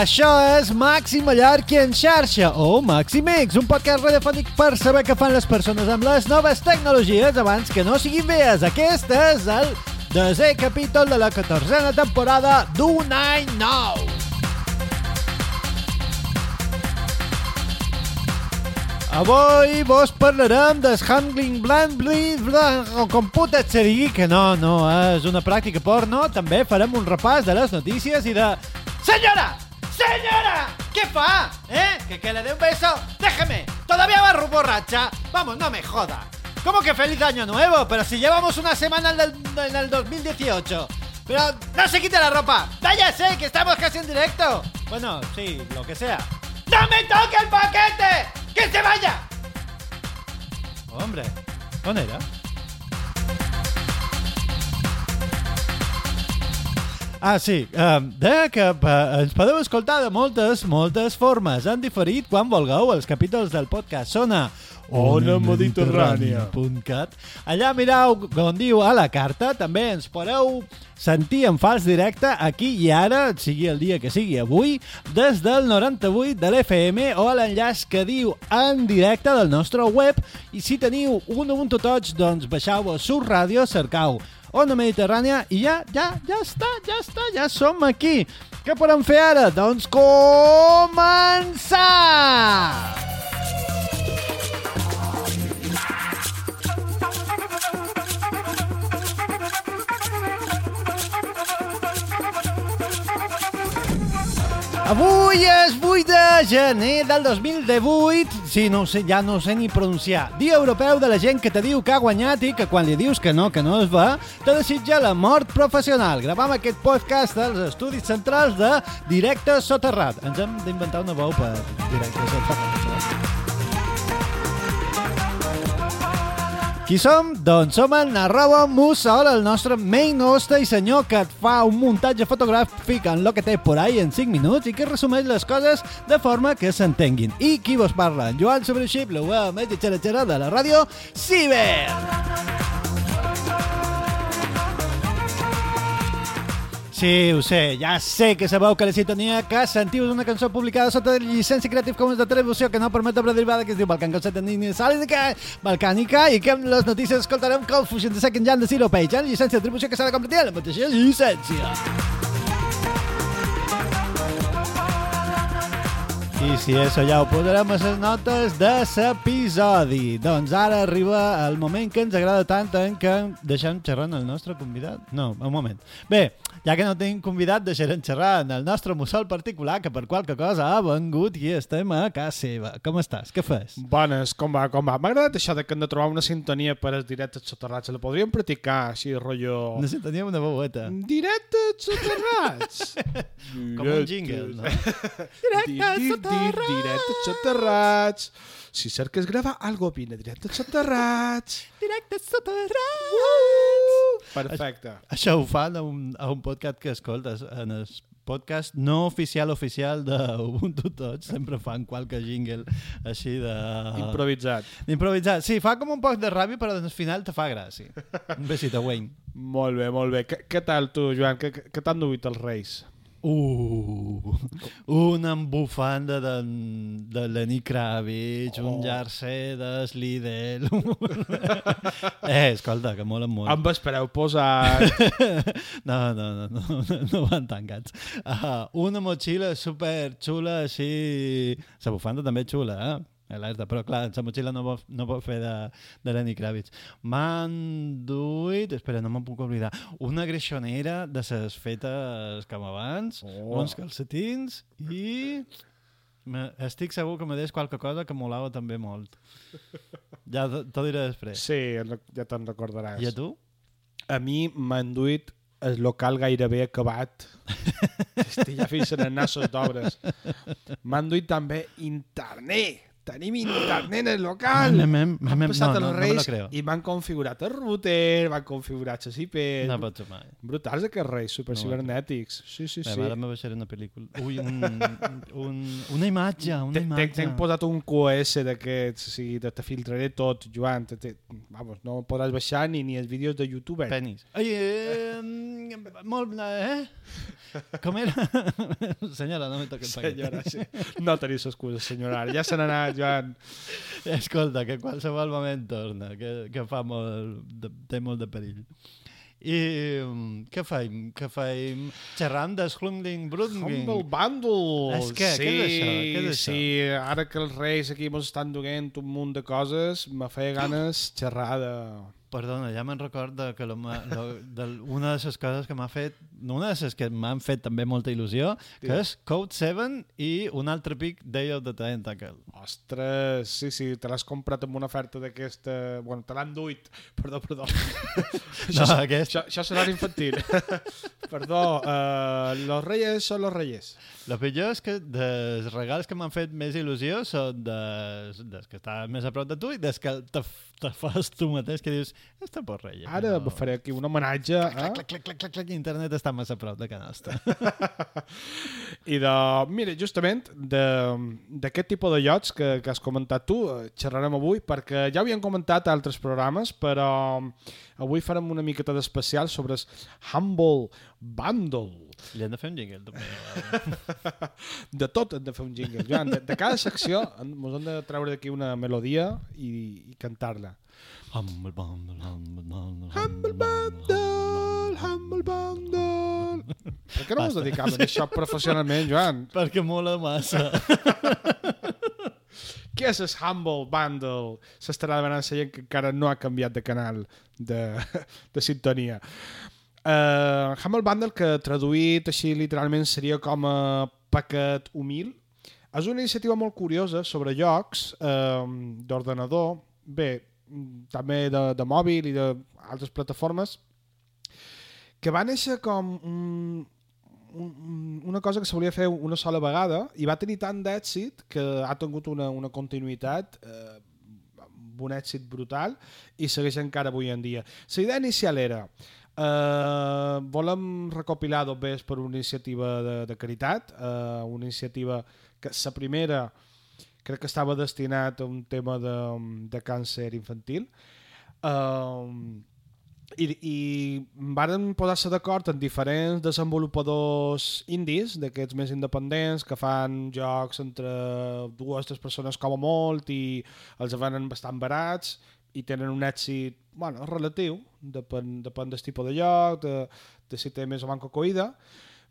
això és Màxim Mallorca en xarxa o Maximix, un podcast radiofònic per saber què fan les persones amb les noves tecnologies abans que no siguin vees. Aquest és el desè capítol de la 14a temporada d'un any nou. Avui vos parlarem del handling blanc, o com puta se digui que no, no, és una pràctica porno. També farem un repàs de les notícies i de... Senyora! Senyora! ¿Qué fa? ¿Eh? ¿Que, que le dé un beso? Déjeme. Todavía va borracha. Vamos, no me joda. ¿Cómo que feliz año nuevo? Pero si llevamos una semana en el, en el 2018. Pero no se quite la ropa. Váyase, que estamos casi en directo. Bueno, sí, lo que sea. ¡No me toque el paquete! ¡Que se vaya! Hombre, on era? Ah, sí, um, de que uh, ens podeu escoltar de moltes, moltes formes. Han diferit quan vulgueu els capítols del podcast. Sona onamediterrània.cat Allà mireu on diu a la carta. També ens podeu sentir en fals directe aquí i ara, sigui el dia que sigui avui, des del 98 de l'FM o a l'enllaç que diu en directe del nostre web. I si teniu un Ubuntu Touch, doncs baixau a Sur Ràdio, cercau Ona Mediterrània i ja, ja, ja està, ja està, ja som aquí. Què podem fer ara? Doncs començar! Avui és 8 de gener del 2018. Sí, no sé, ja no sé ni pronunciar. Dia europeu de la gent que te diu que ha guanyat i que quan li dius que no, que no es va, te desitja la mort professional. Gravam aquest podcast dels estudis centrals de Directe Soterrat. Ens hem d'inventar una veu per Directe Soterrat. Qui som? Doncs som en arroba Mussol, el nostre main host i senyor que et fa un muntatge fotogràfic en lo que té por ahí en 5 minuts i que resumeix les coses de forma que s'entenguin. I qui vos parla? En Joan Sobreixip, la web més xera de la ràdio Ciber. Sí, ho sé, ja sé que sabeu que la sintonia que sentiu és una cançó publicada sota llicència Creative Commons d'atribució que no permet obra derivada que es diu Balcan Concept Sàlica Balcànica i que amb les notícies escoltarem Confusion de Second Jan de Zero Page en llicència d'atribució que s'ha de completar la mateixa llicència. I si això ja ho posarem a les notes de l'episodi. Doncs ara arriba el moment que ens agrada tant en què deixem xerrant el nostre convidat. No, un moment. Bé, ja que no tenim convidat, deixarem xerrar en el nostre mussol particular, que per qualque cosa ha vengut i estem a casa seva. Com estàs? Què fas? Bones, com va, com va? M'ha agradat això de que hem de trobar una sintonia per als directes soterrats. La podríem practicar, així, rotllo... Una sintonia amb una veueta. Directes soterrats! Com un jingle, no? Directes soterrats! Directes soterrats! Si cerques gravar algo, vine directes soterrats! Directes soterrats! Perfecte. Això ho fan a un, a un podcast que escoltes en el podcast no oficial oficial d'Ubuntu Tots sempre fan qualque jingle així de... Improvisat. Improvisat. Sí, fa com un poc de ràbia, però al final te fa gràcia. Un besito, Wayne. Molt bé, molt bé. Què, tal tu, Joan? Què, què t'han duit els Reis? Uh, una embufanda de, de Lenny Kravitz, oh. un jersey de Slidell. eh, escolta, que molen molt. Em espereu posar... no, no, no, no, no, no van tancats. Uh, una motxilla super xula, així... La bufanda també xula, eh? Alerta, però clar, la motxilla no pot, no pot fer de, de Lenny Kravitz. M'han duit, espera, no me'n puc oblidar, una greixonera de ses fetes com abans, oh. uns calcetins i... Me, estic segur que me des qualque cosa que molava també molt. Ja t'ho diré després. Sí, ja te'n recordaràs. I a tu? A mi m'han duit el local gairebé acabat. Estic ja fins a anar d'obres. M'han duit també internet tenim internet en el local. Mem, mem, mem, han passat no, els no, reis no i m'han configurat el router, van configurar les IPs. No pot ser mai. Brutals aquests reis, super no cibernètics. Sí, sí, sí. Ara me baixaré una pel·lícula. Ui, un, un, una imatge, una imatge. T'hem posat un QoS d'aquests, o sigui, te, te filtraré tot, Joan. Te, te, vamos, no podràs baixar ni, ni els vídeos de youtuber. Penis. Ai, eh, molt... Eh? Com era? senyora, no me toques Senyora, sí. No teniu excusa, senyora. Ja se n'ha anat, Joan. Escolta, que qualsevol moment torna, que, que fa molt... De, té molt de perill. I um, què faim? Què faim? Xerrant d'Slumding Brundling. Humble Bundle. És que, sí, què és això? Què és això? Sí, ara que els reis aquí ens estan duent un munt de coses, me feia ganes xerrar de... Perdona, ja me'n recordo que lo, lo, de, una de les coses que m'ha fet, una de les que m'han fet també molta il·lusió, que és Code 7 i un altre pic Day of the Tentacle. Ostres, sí, sí, te l'has comprat amb una oferta d'aquesta... Bueno, te l'han duit. Perdó, perdó. No, aquest, això, això serà infantil. perdó, uh, los reyes són los reyes. el pitjor és que dels regals que m'han fet més il·lusió són des, des que està més a prop de tu i des que te, te fas tu mateix que dius, està por rei. Ara no. faré aquí un homenatge eh? Clac, clac, clac, clac, clac, internet està massa a prop de nostra. i de... Mira, justament de- d'aquest tipus de llocs que, que has comentat tu, eh, xerrarem avui, perquè ja ho havíem comentat a altres programes, però avui farem una miqueta d'especial sobre el Humble Bundle. Li hem de fer un jingle, també. De tot hem de fer un jingle. Joan, de, de cada secció ens hem de treure d'aquí una melodia i, i cantar-la. Humble bundle, humble bundle, Humble Bundle, Humble Bundle... Per què no ens dedicam a això professionalment, Joan? Perquè mola massa. Què és el Humble Bundle? S'estarà demanant la gent que encara no ha canviat de canal de, de sintonia. Uh, Humble Bundle, que traduït així literalment seria com a paquet humil, és una iniciativa molt curiosa sobre jocs uh, d'ordenador, bé, també de, de mòbil i d'altres plataformes, que va néixer com un, un, una cosa que volia fer una sola vegada i va tenir tant d'èxit que ha tingut una, una continuïtat eh, amb un èxit brutal i segueix encara avui en dia. La idea inicial era eh, volem recopilar dos bés per una iniciativa de, de caritat, eh, una iniciativa que la primera crec que estava destinat a un tema de, de càncer infantil. Eh, i, i varen posar-se d'acord en diferents desenvolupadors indis, d'aquests més independents, que fan jocs entre dues o tres persones com a molt i els venen bastant barats i tenen un èxit bueno, relatiu, depèn, depèn del tipus de lloc, de, de si té més o manco coïda,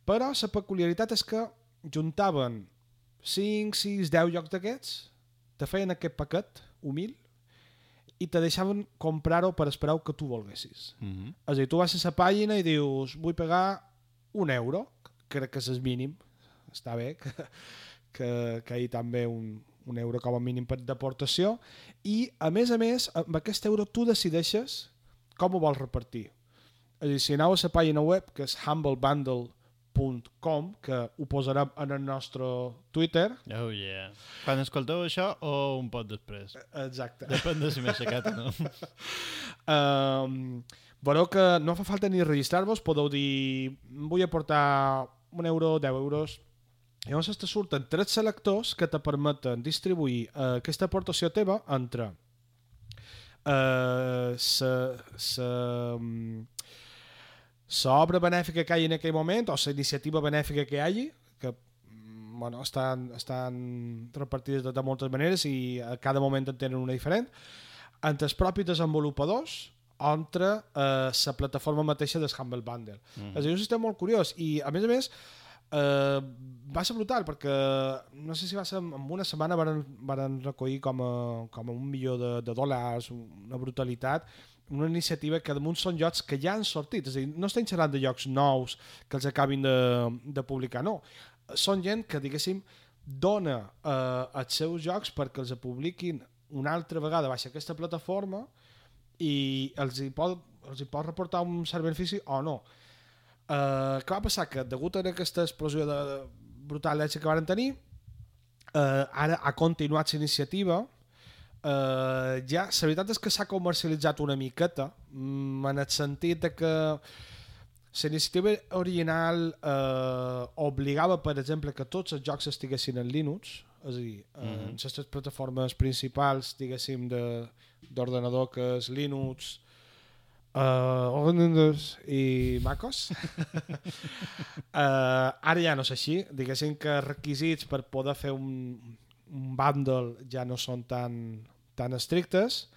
però la peculiaritat és que juntaven 5, 6, 10 jocs d'aquests, te feien aquest paquet humil i te deixaven comprar-ho per esperar que tu volguessis. Mm -hmm. És a dir, tu vas a la pàgina i dius vull pagar un euro, crec que és el mínim, està bé que, que, que hi també un, un euro com a mínim per d'aportació i a més a més amb aquest euro tu decideixes com ho vols repartir. És a dir, si aneu a la pàgina web que és humblebundle.com que ho posarem en el nostre Twitter Oh yeah. Quan escolteu això o un pot després? exacte Depèn de si m'he aixecat o no. Um, veureu que no fa falta ni registrar-vos, podeu dir vull aportar un euro, 10 euros, llavors te surten tres selectors que te permeten distribuir uh, aquesta aportació teva entre uh, sa, sa, um, sa obra benèfica que hi en aquell moment o la iniciativa benèfica que hi hagi que mm, bueno, estan, estan repartides de, de moltes maneres i a cada moment en tenen una diferent entre els propis desenvolupadors entre eh, la plataforma mateixa del Humble Bundle. Mm -hmm. És a dir, un sistema molt curiós i a més a més eh, va ser brutal perquè no sé si va ser en una setmana varen, varen recollir com a, com a un milió de, de dòlars, una brutalitat una iniciativa que damunt són jocs que ja han sortit, és a dir, no estem xerrant de jocs nous que els acabin de, de publicar, no. Són gent que, diguéssim, dona eh, els seus jocs perquè els publiquin una altra vegada baixa aquesta plataforma i els hi pot, els hi pot reportar un cert benefici o no. Uh, què va passar? Que degut a aquesta explosió de, de brutal que van tenir, uh, ara ha continuat la iniciativa, uh, ja, la veritat és que s'ha comercialitzat una miqueta, mm, en el sentit de que la iniciativa original eh, obligava, per exemple, que tots els jocs estiguessin en Linux, és a dir, eh, Mhm. en les tres plataformes principals, diguéssim, de- d'ordenador, que és Linux, uh, Windows i MacOS. uh, ara ja no és així. Diguéssim que requisits per poder fer un, un bundle ja no són tan, tan estrictes.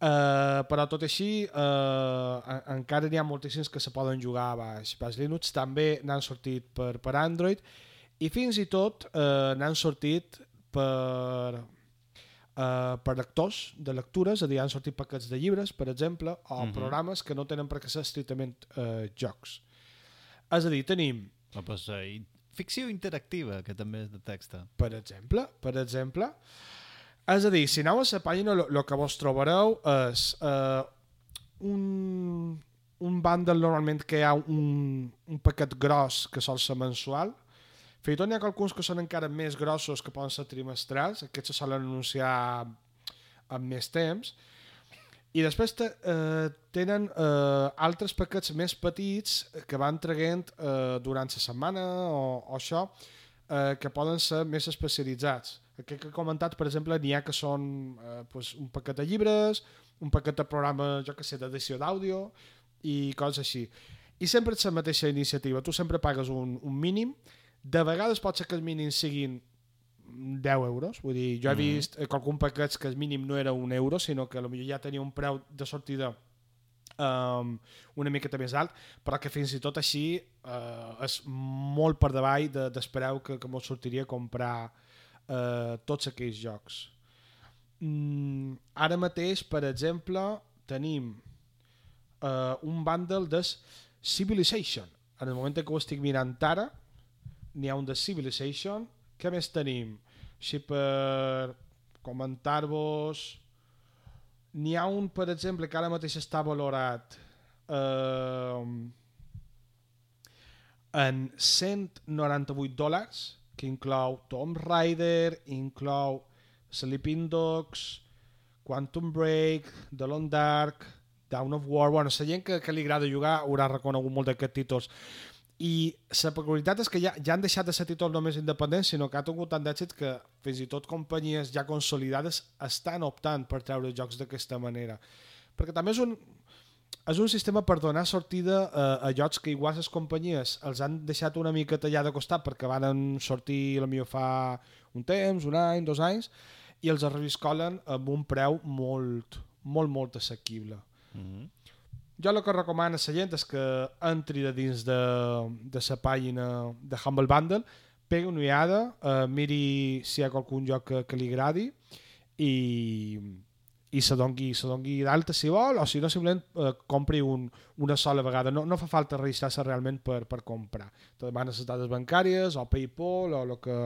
Uh, però tot així uh, encara n'hi ha moltíssims que se poden jugar a baix. Baix Linux també n'han sortit per, per Android i fins i tot uh, n'han sortit per, uh, per lectors de lectures, és a dir, han sortit paquets de llibres, per exemple, o uh Mhm. -huh. programes que no tenen per què ser estrictament uh, jocs. És a dir, tenim Oh, pues, eh, ficció interactiva, que també és de texta. per exemple, per exemple, és a dir, si aneu a la pàgina, el que vos trobareu és uh, un, un bundle normalment que hi ha un, un paquet gros que sol ser mensual. Fins i tot n'hi ha alguns que són encara més grossos que poden ser trimestrals, aquests se solen anunciar amb més temps. I després te, eh, tenen eh, altres paquets més petits que van traient eh, durant la setmana o, o això, eh, que poden ser més especialitzats. Aquest que he comentat, per exemple, n'hi ha que són eh, pues, un paquet de llibres, un paquet de programa, jo que sé, d'edició d'àudio i coses així. I sempre és la mateixa iniciativa. Tu sempre pagues un, un mínim. De vegades pot ser que els mínims siguin 10 euros. Vull dir, jo he Mhm. vist eh, que algun paquets que el mínim no era un euro, sinó que potser ja tenia un preu de sortida um, una miqueta més alt, però que fins i tot així uh, és molt per davall de, d'espereu que, que mos sortiria a comprar uh, tots aquells jocs. Mm, ara mateix, per exemple, tenim uh, un bundle de Civilization. En el moment en què ho estic mirant ara, n'hi ha un de Civilization. Què més tenim? Així per comentar-vos... N'hi ha un, per exemple, que ara mateix està valorat eh, en 198 dòlars, que inclou Tomb Raider, inclou Sleeping Dogs, Quantum Break, The Long Dark, Dawn of War... Bueno, la gent que, que li agrada jugar haurà reconegut molt d'aquests títols. I la peculiaritat és que ja, ja han deixat de ser títols només independents, sinó que ha tingut tant d'èxit que fins i tot companyies ja consolidades estan optant per treure jocs d'aquesta manera. Perquè també és un, és un sistema per donar sortida a, a jocs que igual les companyies els han deixat una mica tallar de costat perquè van sortir potser fa un temps, un any, dos anys, i els reviscolen amb un preu molt, molt, molt assequible. Mm -hmm. Jo el que recomano a la gent és que entri de dins de, de la pàgina de Humble Bundle, pegui una ullada, eh, miri si hi ha algun joc que, que li agradi i, i se dongui, se dongui d'alta si vol, o si no simplement eh, compri un, una sola vegada. No, no fa falta registrar-se realment per, per comprar. Te demanes les dades bancàries o Paypal o el que,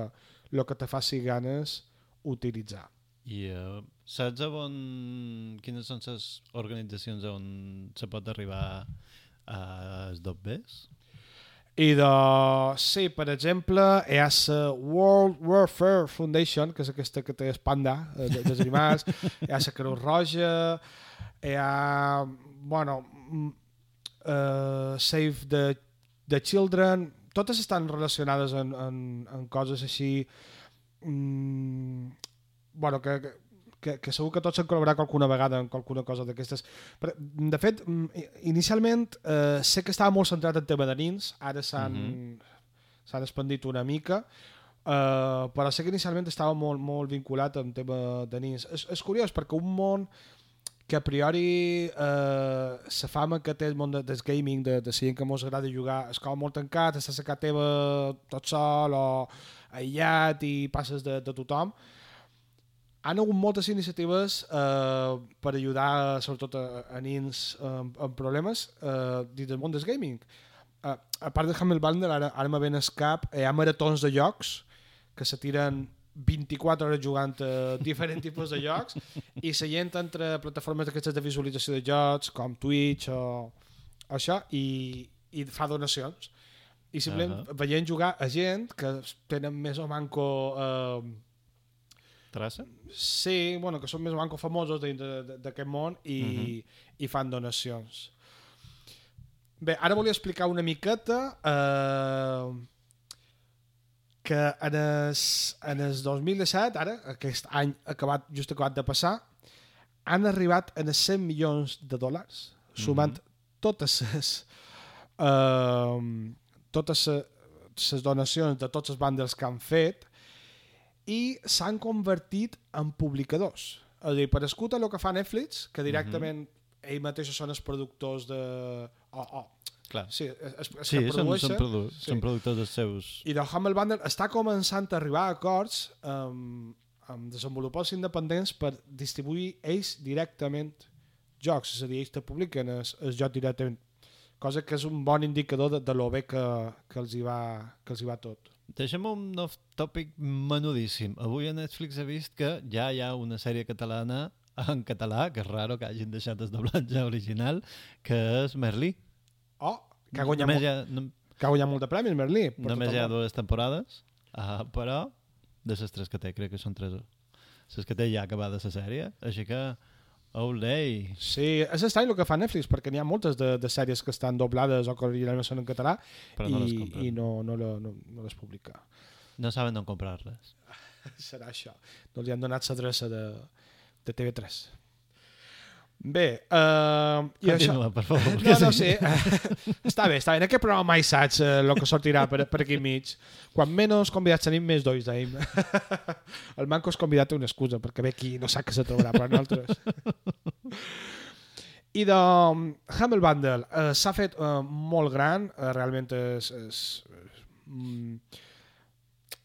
lo que te faci ganes utilitzar. I uh, saps on... quines són les organitzacions on se pot arribar a esdobbers? I de... Sí, per exemple, hi ha la World Warfare Foundation, que és aquesta que té el panda eh, de- dels animals, hi ha la Creu Roja, hi ha... Bueno, uh, Save the, the Children... Totes estan relacionades en, en, en coses així... Mm, bueno, que, que, que, que segur que tots han col·laborat alguna vegada en alguna cosa d'aquestes. De fet, mm, inicialment eh, sé que estava molt centrat en tema de nins, ara s'han Mhm. s'han expandit una mica, eh, però sé que inicialment estava molt, molt vinculat en tema de nins. És, és curiós perquè un món que a priori eh, la fama que té el món de, del gaming, de, de gent que mos agrada jugar, és com molt tancat, estàs a casa teva tot sol o aïllat i passes de, de tothom. Han hagut moltes iniciatives eh, per ajudar sobretot a, a nins eh, amb, amb problemes eh, dins del món del gaming. Eh, a part de Hamel Bundle, ara, ara me ven cap, hi ha maratons de jocs que se tiren 24 hores jugant a diferents tipus de jocs i la gent entre plataformes d'aquestes de visualització de jocs com Twitch o, o això i, i fa donacions i simplement uh. -huh. veient jugar a gent que tenen més o manco eh, Traça? sí, bueno, que són més o manco famosos dins de- de- d'aquest món i, uh -huh. i fan donacions bé, ara volia explicar una miqueta eh, que en el, en el 2017, ara, aquest any acabat, just acabat de passar, han arribat a els 100 milions de dòlars sumant totes les uh, totes les donacions de tots els bundles que han fet i s'han convertit en publicadors. És a dir, per escut a el que fa Netflix, que directament mm -hmm. ells mateixos són els productors de... Oh, oh. Clar. Sí, es, es, Sí, són, són, produ Sí. són productors dels seus... I de Humble Bundle està començant a arribar a acords amb, amb desenvolupants independents per distribuir ells directament jocs, és a dir, ells te publiquen el, el joc directament cosa que és un bon indicador de, de lo bé que, que, els hi va, que els hi va tot. Deixem un off topic menudíssim. Avui a Netflix he vist que ja hi ha una sèrie catalana en català, que és raro que hagin deixat el doblatge original, que és Merlí. Oh, que ha guanyat, molt, ha, no, que ha guanyat molt de premis, Merlí. només hi ha dues temporades, uh, però de les tres que té, crec que són tres. Les que té ja acabada la sèrie, així que... Olé! Sí, és estrany el que fa Netflix, perquè n'hi ha moltes de, de sèries que estan doblades o que originalment són en català Però no les i, i no, no, no, no, no les publica. No saben on comprar-les. Serà això. No li han donat l'adreça de, de TV3. Bé, uh, i això... Continua, per favor. No, no, sí. està bé, està bé. En aquest programa mai saps eh, el que sortirà per, per aquí mig. Quan menys convidats tenim, més dois tenim. El manco és convidat té una excusa, perquè ve aquí no sap que se trobarà, però nosaltres... I de um, Humble Bundle eh, s'ha fet eh, molt gran, eh, realment és... és, és mm,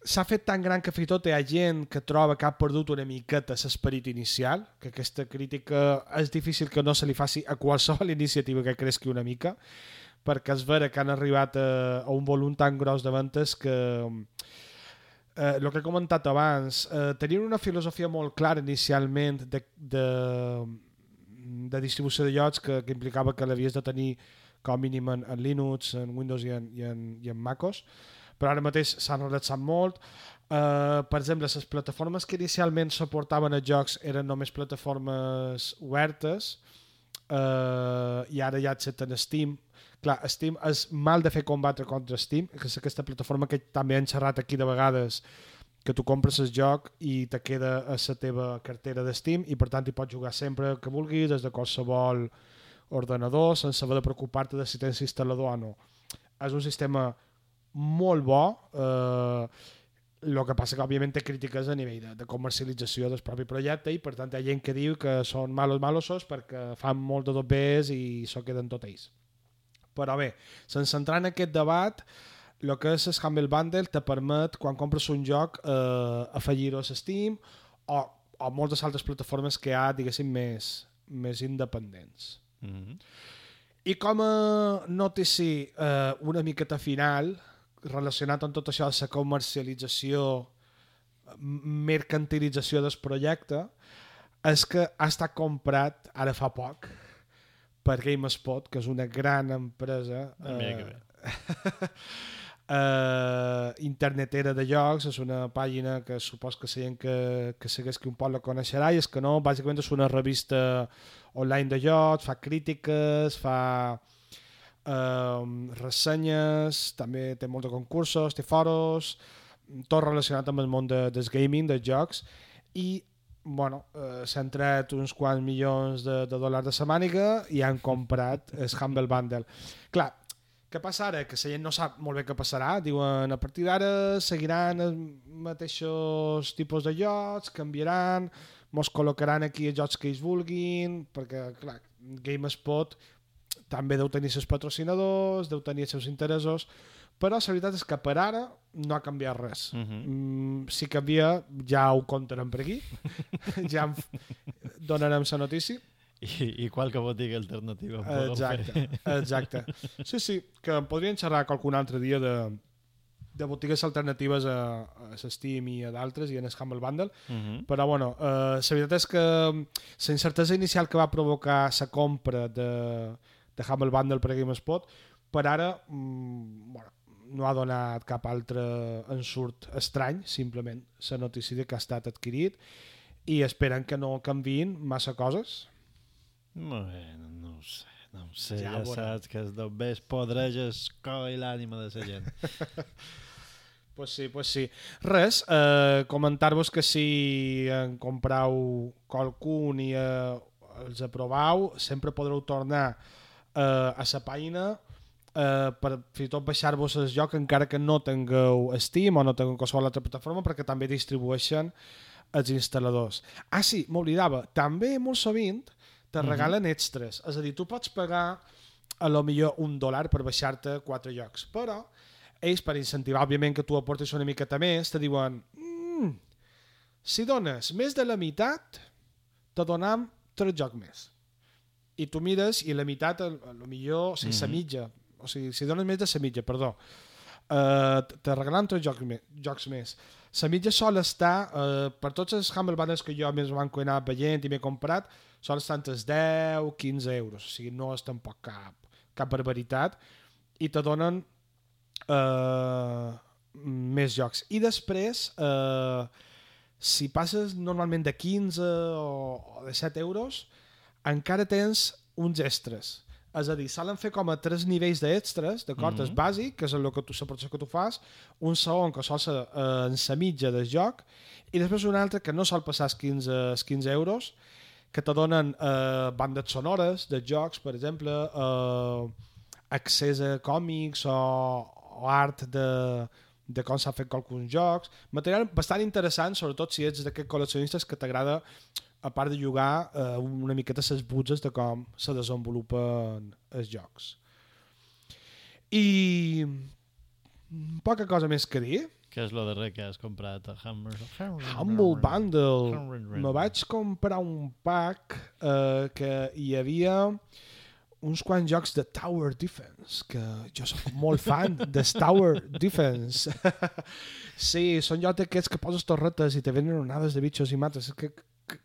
s'ha fet tan gran que fins i tot hi ha gent que troba que ha perdut una miqueta l'esperit inicial, que aquesta crítica és difícil que no se li faci a qualsevol iniciativa que cresqui una mica, perquè és vera que han arribat a, a un volum tan gros de ventes que eh, el que he comentat abans, eh, tenien una filosofia molt clara inicialment de, de, de distribució de llocs que, que implicava que l'havies de tenir com a mínim en, en Linux, en Windows i en, i en, i en MacOS, però ara mateix s'han relaxat molt. Uh, per exemple, les plataformes que inicialment suportaven els jocs eren només plataformes obertes uh, i ara ja accepten Steam. Clar, Steam és mal de fer combatre contra Steam, que és aquesta plataforma que també han xerrat aquí de vegades que tu compres el joc i te queda a la teva cartera de Steam i per tant hi pots jugar sempre que vulguis des de qualsevol ordenador sense haver de preocupar-te de si tens instal·lador o no. És un sistema molt bo eh, el que passa que òbviament té crítiques a nivell de, de comercialització del propi projecte i per tant hi ha gent que diu que són malos malosos perquè fan molt de dobbers i s'ho queden tot ells però bé, sense entrar en aquest debat el que és el Humble Bundle te permet quan compres un joc eh, afegir-ho a Steam o, o moltes altres plataformes que hi ha diguéssim més, més independents Mm -hmm. i com a notici eh, una miqueta final, relacionat amb tot això de la comercialització, mercantilització del projecte, és que ha estat comprat ara fa poc per GameSpot, que és una gran empresa bé. eh, internetera de jocs, és una pàgina que supos que la gent que, que segueix que un poc la coneixerà i és que no, bàsicament és una revista online de jocs, fa crítiques, fa eh, ressenyes, també té molts de concursos, té foros, tot relacionat amb el món de, del gaming, dels jocs, i bueno, eh, s'han tret uns quants milions de, de dòlars de sa màniga i han comprat el Humble Bundle. Clar, què passa ara? Que la gent no sap molt bé què passarà. Diuen, a partir d'ara seguiran els mateixos tipus de jocs, canviaran, mos col·locaran aquí els jocs que ells vulguin, perquè, clar, GameSpot també deu tenir els patrocinadors, deu tenir els seus interessos, però la veritat és que per ara no ha canviat res. Mm -hmm. Mm, si canvia, ja ho contarem per aquí. ja en donarem la notícia. I, I qualque botiga alternativa. Exacte, exacte. Sí, sí, que en podrien xerrar qualcun altre dia de, de botigues alternatives a, a Steam i a d'altres i en el Humble Bundle, Mhm. però bueno, eh, la veritat és que la incertesa inicial que va provocar la compra de, de Humble Bundle per a GameSpot, per ara mm, bueno, no ha donat cap altre ensurt estrany, simplement la notícia de que ha estat adquirit i esperen que no canviïn massa coses. Bueno, no ho sé, no ho sé. Ja Ja, saps que els dobbers podreja el cor i l'ànima de la gent. Pues sí, pues sí. Res, eh, comentar-vos que si en comprau qualcun i eh, els aprovau, sempre podreu tornar eh, a la pàgina eh, per fins i tot baixar-vos el joc encara que no tingueu Steam o no tingueu qualsevol altra plataforma perquè també distribueixen els instal·ladors. Ah, sí, m'oblidava. També, molt sovint, te regalen extras. És a dir, tu pots pagar a lo millor un dòlar per baixar-te quatre jocs, però ells, per incentivar, òbviament, que tu aportis una miqueta més, te diuen mm, si dones més de la meitat, te donam tres jocs més. I tu mires i la meitat, a lo millor, sigui, mm -hmm. mitja, o sigui, si dones més de la mitja, perdó, uh, te regalam tres jocs, me jocs més. La mitja sol estar, uh, per tots els Humble Bundles que jo més van anar veient i m'he comprat, sol estar entre els 10, 15 euros, o sigui, no és tampoc cap, cap barbaritat, i te donen uh, més jocs. I després, uh, si passes normalment de 15 o, o de 7 euros, encara tens uns extras. És a dir, solen fer com a tres nivells d'extras, d'acord? Mm -hmm. És bàsic, que és el que tu, la que tu fas, un segon que sol ser eh, en la mitja del joc, i després un altre que no sol passar els 15, els 15 euros, que te donen eh, bandes sonores de jocs, per exemple, eh, accés a còmics o, o art de, de com s'ha fet alguns jocs. Material bastant interessant, sobretot si ets d'aquests col·leccionistes que t'agrada a part de jugar eh, una miqueta les butzes de com se desenvolupen els jocs. I poca cosa més que dir. Què és lo darrer que has comprat? A Humble, Humble Bundle. Me vaig comprar un pack eh, que hi havia uns quants jocs de Tower Defense, que jo sóc molt fan de Tower Defense. sí, són jocs d'aquests que poses torretes i te venen onades de bitxos i mates. Que,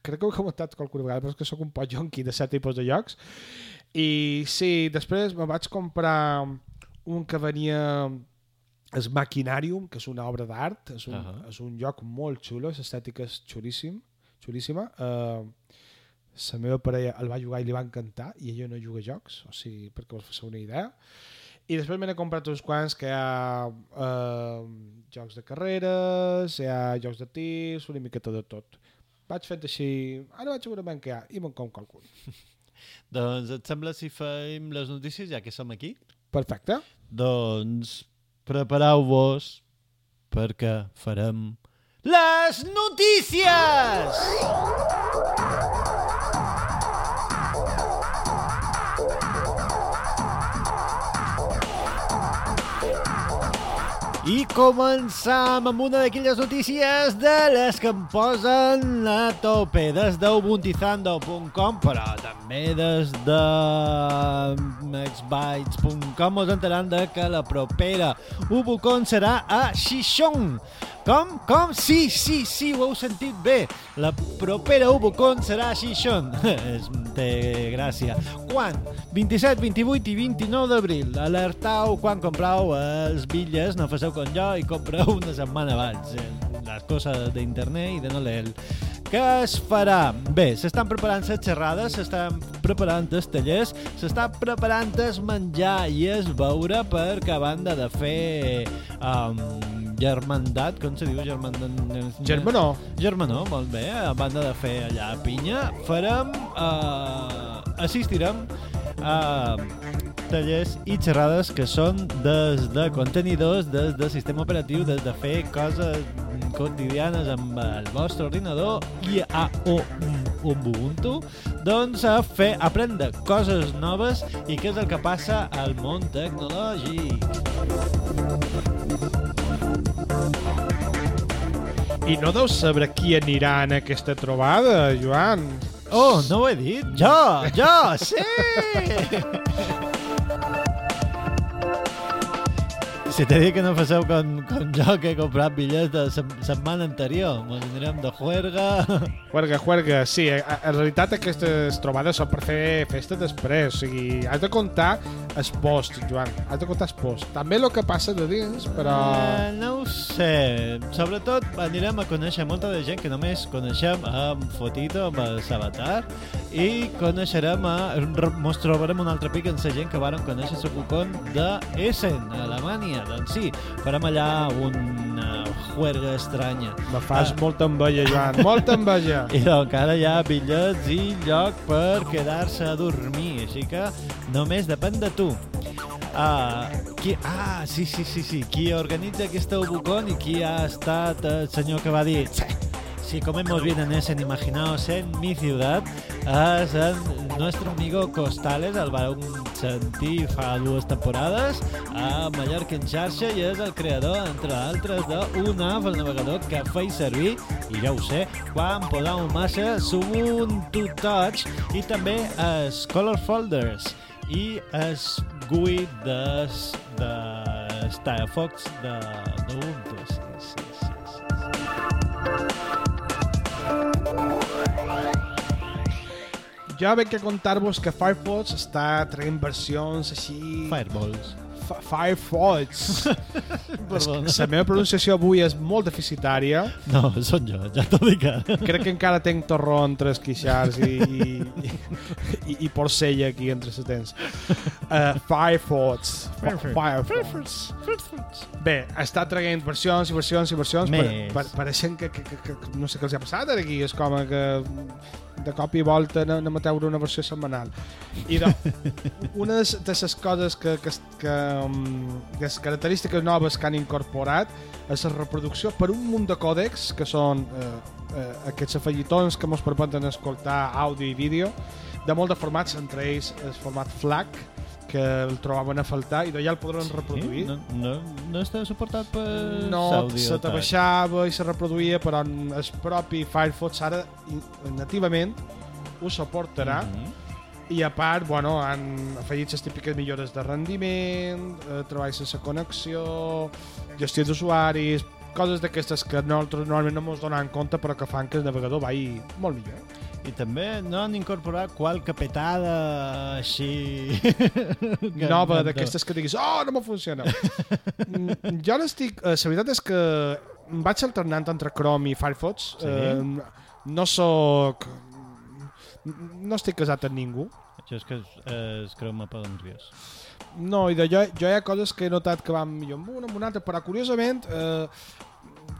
crec que ho he comentat qualsevol vegada, però és que sóc un pot jonqui de set tipus de jocs. I sí, després me vaig comprar un que venia és Maquinarium, que és una obra d'art, és, un, uh -huh. és un joc molt xulo, l'estètica és xulíssim, xulíssima. Uh, la meva parella el va jugar i li va encantar i ella no juga jocs, o sigui, perquè vos faci una idea. I després me n'he comprat uns quants que hi ha eh, jocs de carreres, hi ha jocs de tirs, una miqueta de tot. Vaig fent així, ara vaig segurament que hi ha, i me'n com qualcun. doncs et sembla si fem les notícies ja que som aquí? Perfecte. Doncs prepareu-vos perquè farem les notícies! I començam amb una d'aquelles notícies de les que em posen a tope des d'ubuntizando.com però també des de xbytes.com us enteraran de que la propera Ubucon serà a Xixón com? Com? Sí, sí, sí, ho heu sentit bé. La propera Ubucon serà a Xixón. De gràcia. Quan? 27, 28 i 29 d'abril. Alertau quan comprau els bitlles, no faceu com jo i compreu una setmana abans. Les coses d'internet i de no leer. Què es farà? Bé, s'estan preparant les xerrades, s'estan preparant els tallers, s'està preparant el menjar i es beure perquè a banda de fer um, germandat, com se diu germandat? Germanó. Germanó, molt bé. A banda de fer allà a pinya, farem... Uh, assistirem a tallers i xerrades que són des de contenidors, des de sistema operatiu, des de fer coses quotidianes amb el vostre ordinador i a Ubuntu, doncs a fer aprendre coses noves i què és el que passa al món tecnològic. I no deus saber qui anirà en aquesta trobada, Joan? Oh, no ho he dit? Jo, jo, sí! Si t'he dit que no faceu com, com jo, que he comprat bitllets de setmana anterior. Ens anirem de juerga... Juerga, juerga, sí. En realitat aquestes trobades són per fer festa després. O sigui, has de comptar el post, Joan. Has de comptar el post. També el que passa de dins, però... Eh, no ho sé. Sobretot anirem a conèixer molta de gent que només coneixem amb Fotito, amb el Sabatar, i coneixerem a... Mos trobarem un altre pic en la gent que varen conèixer el Cucón de Essen, a Alemanya doncs sí, farem allà un uh, juerga estranya. Me fas Ah. molta enveja, Joan, molta enveja. I doncs encara hi ha bitllets i lloc per quedar-se a dormir, així que només depèn de tu. Uh, qui, ah, sí, sí, sí, sí. Qui organitza aquesta Ubucon i qui ha estat el senyor que va dir "Che, si comemos bien en ese, imaginaos en mi ciudad, és el nuestro amigo Costales, el vau sentir fa dues temporades a Mallorca en xarxa i és el creador, entre altres, d'un app, el navegador que feia servir, i ja ho sé, quan posàvem massa Ubuntu Touch i també els Color Folders i els GUI des, de Firefox de d'Ubuntu. Sí, sí, sí, sí. Jo veig que contar-vos que Firefox està traient versions així... Fireballs. Firefox. La meva pronunciació avui és molt deficitària. No, són jo, ja t'ho dic ara. Crec que encara tenc torró entre esquixars i, i, i, i porcella aquí entre les dents. Uh, Firefox. Firefox. Bé, està traient versions i versions i versions. Més. Pa, pa, pareixen que, que, que, que, no sé què els ha passat aquí. És com que de cop i volta anem a treure una versió setmanal. I de, una de les coses que, que, que, um, les característiques noves que han incorporat és la reproducció per un munt de còdecs que són eh, eh, aquests afegitons que ens permeten escoltar àudio i vídeo de molt de formats, entre ells el format FLAC que el trobaven a faltar i ja el podran reproduir. No, no, no està suportat per No, se te tal. baixava i se reproduïa, però en el propi Firefox ara nativament ho suportarà Mhm. I a part, bueno, han afegit les típiques millores de rendiment, eh, treballs sense connexió, gestió d'usuaris, coses d'aquestes que nosaltres normalment no ens donem compte però que fan que el navegador vagi molt millor. I també no han incorporat qualque petada així... Nova, que- d'aquestes que diguis, oh, no me funciona. Mm, jo n'estic... Eh, la veritat és que vaig alternant entre Chrome i Firefox. Sí? Eh, no sóc... No estic casat amb ningú. Això és que es, es creu mapa d'un rius. No, i de jo, jo hi ha coses que he notat que van millor amb una, amb una altra, però curiosament, eh,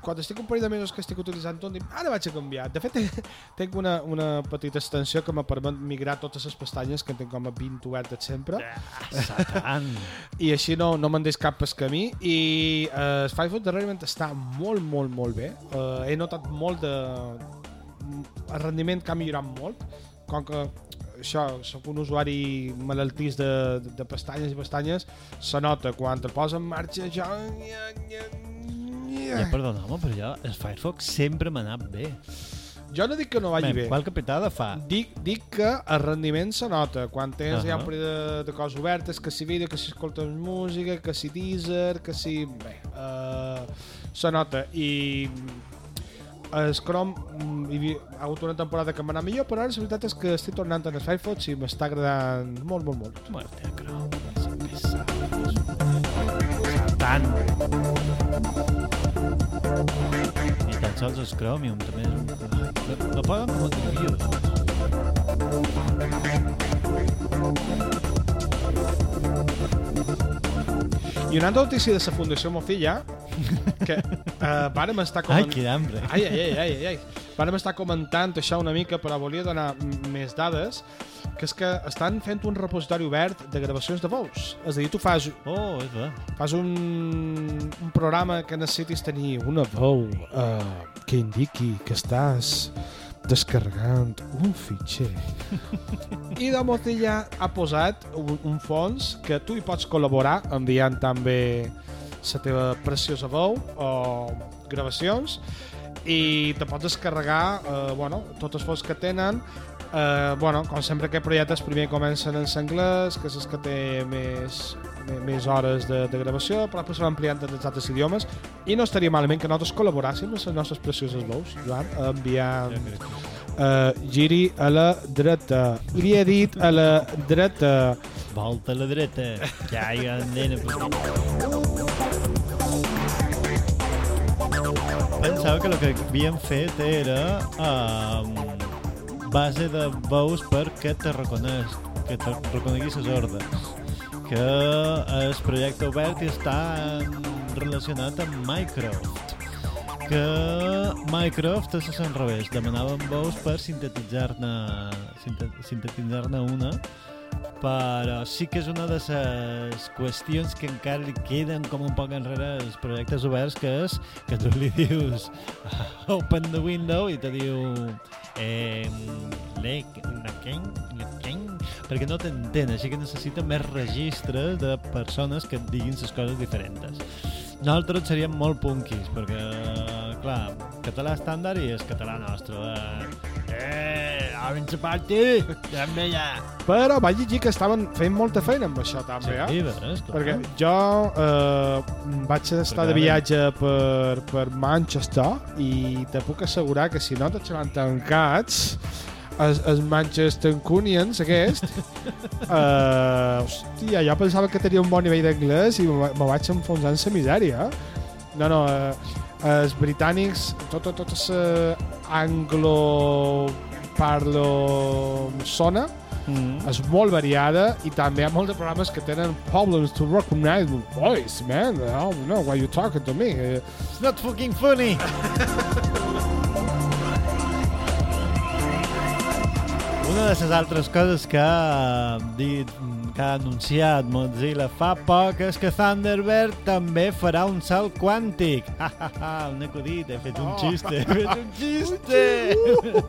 quan estic un parell de mesos que estic utilitzant tot, dic, ara vaig a canviar. De fet, tinc una, una petita extensió que me permet migrar totes les pestanyes, que en tinc com a 20 obertes sempre, Satan! i així no, no me'n deix cap pel camí. I eh, el Firefox darrerament està molt, molt, molt bé. Eh, he notat molt de... El rendiment que ha millorat molt, com que això, sóc un usuari malaltís de, de, de pestanyes i pestanyes, se nota quan te posa en marxa ja... Ja, perdona, home, però jo, el Firefox sempre m'ha anat bé. Jo no dic que no vagi Ben, bé. qualque petada fa. Dic, dic que el rendiment se nota quan tens uh -huh. ja un parell de, de coses obertes, que si vídeo, que si escoltes música, que si teaser, que si... Bé, uh, se nota. I el Chrome mm, hi ha hagut una temporada que m'ha millor, però ara la veritat és que estic tornant el Firefox i m'està agradant molt, molt, molt. Muerte, creu. Satan! Ni tan sols el Chromium, també és un... No, no poden com virus. I una altra notícia de la Fundació Mozilla, que uh, vàrem estar Ai, comentant... quin hambre. Ai, ai, ai, ai, ai, ai. Vàrem estar comentant això una mica, però volia donar més dades, que és que estan fent un repositori obert de gravacions de veus. És a dir, tu fas, Oh, és bé. fas un, un programa que necessitis tenir una veu uh, que indiqui que estàs descarregant un fitxer. I de Mozilla ha posat un, un fons que tu hi pots col·laborar enviant també la teva preciosa veu o gravacions i te pots descarregar eh, bueno, tots els fons que tenen eh, bueno, com sempre que projectes primer comencen en anglès que és el que té més, més, més hores de, de gravació però després se va ampliant en els altres idiomes i no estaria malament que nosaltres col·laboràssim amb les nostres precioses veus Joan, enviant Ja uh, giri a la dreta li he dit a la dreta Volta a la dreta. Ja hi ha nena. Pensava que el que havien fet era um, base de veus perquè te reconeix, que te reconeguis les ordres. Que el projecte obert i està relacionat amb Minecraft. que Minecraft és al revés. Demanaven veus per sintetitzar-ne sinte- sintetitzar-ne una però sí que és una de les qüestions que encara li queden com un poc enrere els projectes oberts, que és que tu li dius open the window i te diu eh, le, la ken, la ken, perquè no t'entén, així que necessita més registres de persones que et diguin les coses diferents. Nosaltres seríem molt punkis, perquè, clar, català estàndard i és català nostre. Eh, eh the party, també ja. Però vaig llegir que estaven fent molta feina amb això, també, eh? Sí, clar. Perquè jo eh, vaig estar de viatge per, per Manchester i te puc assegurar que si no te xaran tancats els, els Manchester Cunians aquest eh, hòstia, jo pensava que tenia un bon nivell d'anglès i me, me vaig enfonsar en la misèria no, no, eh, els britànics tota, tota la anglo parlo zona Mm. és molt variada i també hi ha molts de programes que tenen problems to recognize my voice, man. I don't know why you talking to me. Eh, It's not fucking funny. Una de les altres coses que ha dit, que ha anunciat Mozilla fa poc és que Thunderbird també farà un salt quàntic. Ha, ha, ha, un acudit, he fet un Oh. xiste, he fet un xiste!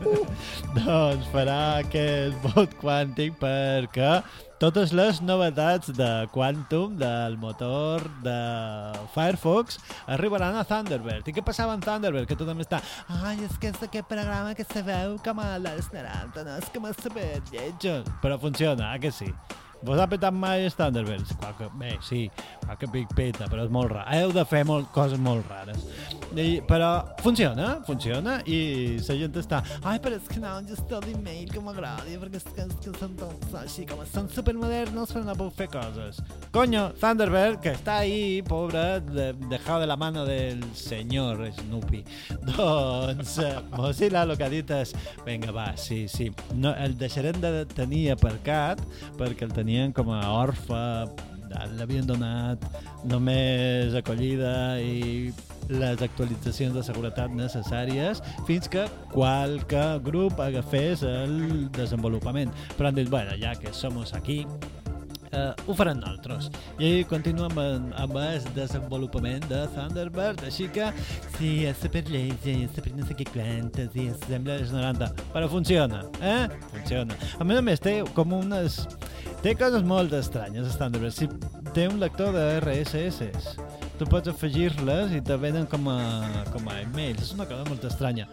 doncs farà aquest vot quàntic perquè totes les novetats de Quantum, del motor de Firefox, arribaran a Thunderbird. I què passava en Thunderbird? Que tothom està... Ai, és que és aquest programa que se veu com a les 90, no? És com a super lletjo. Però funciona, ah que sí? Vos ha petat mai els Thunderbirds? Qualque, bé, sí, qualque pic peta, però és molt rar. Heu de fer molt, coses molt rares. I, però funciona, funciona, i la gent està... Ai, però és que no, jo estic d'email que m'agrada, perquè és que, és que són tots així, com són supermodernos, però no puc fer coses. Coño, Thunderbird, que està ahí, pobre, de, dejado de la mano del senyor Snoopy. Doncs, eh, Mozilla el que ha dit és, vinga, va, sí, sí, no, el deixarem de tenir aparcat perquè el tenien com a orfe, l'havien donat només acollida i les actualitzacions de seguretat necessàries fins que qualque grup agafés el desenvolupament. Però han dit, bueno, ja que som aquí, eh, ho faran nosaltres. I continuem amb, amb el desenvolupament de Thunderbird, així que sí, és super lazy, és super no sé què quantes, es sembla als 90, però funciona, eh? Funciona. A més a més, té com unes... Té coses molt estranyes, Thunderbird. Si té un lector de RSS, tu pots afegir-les i te venen com a, com a emails. És una cosa molt estranya.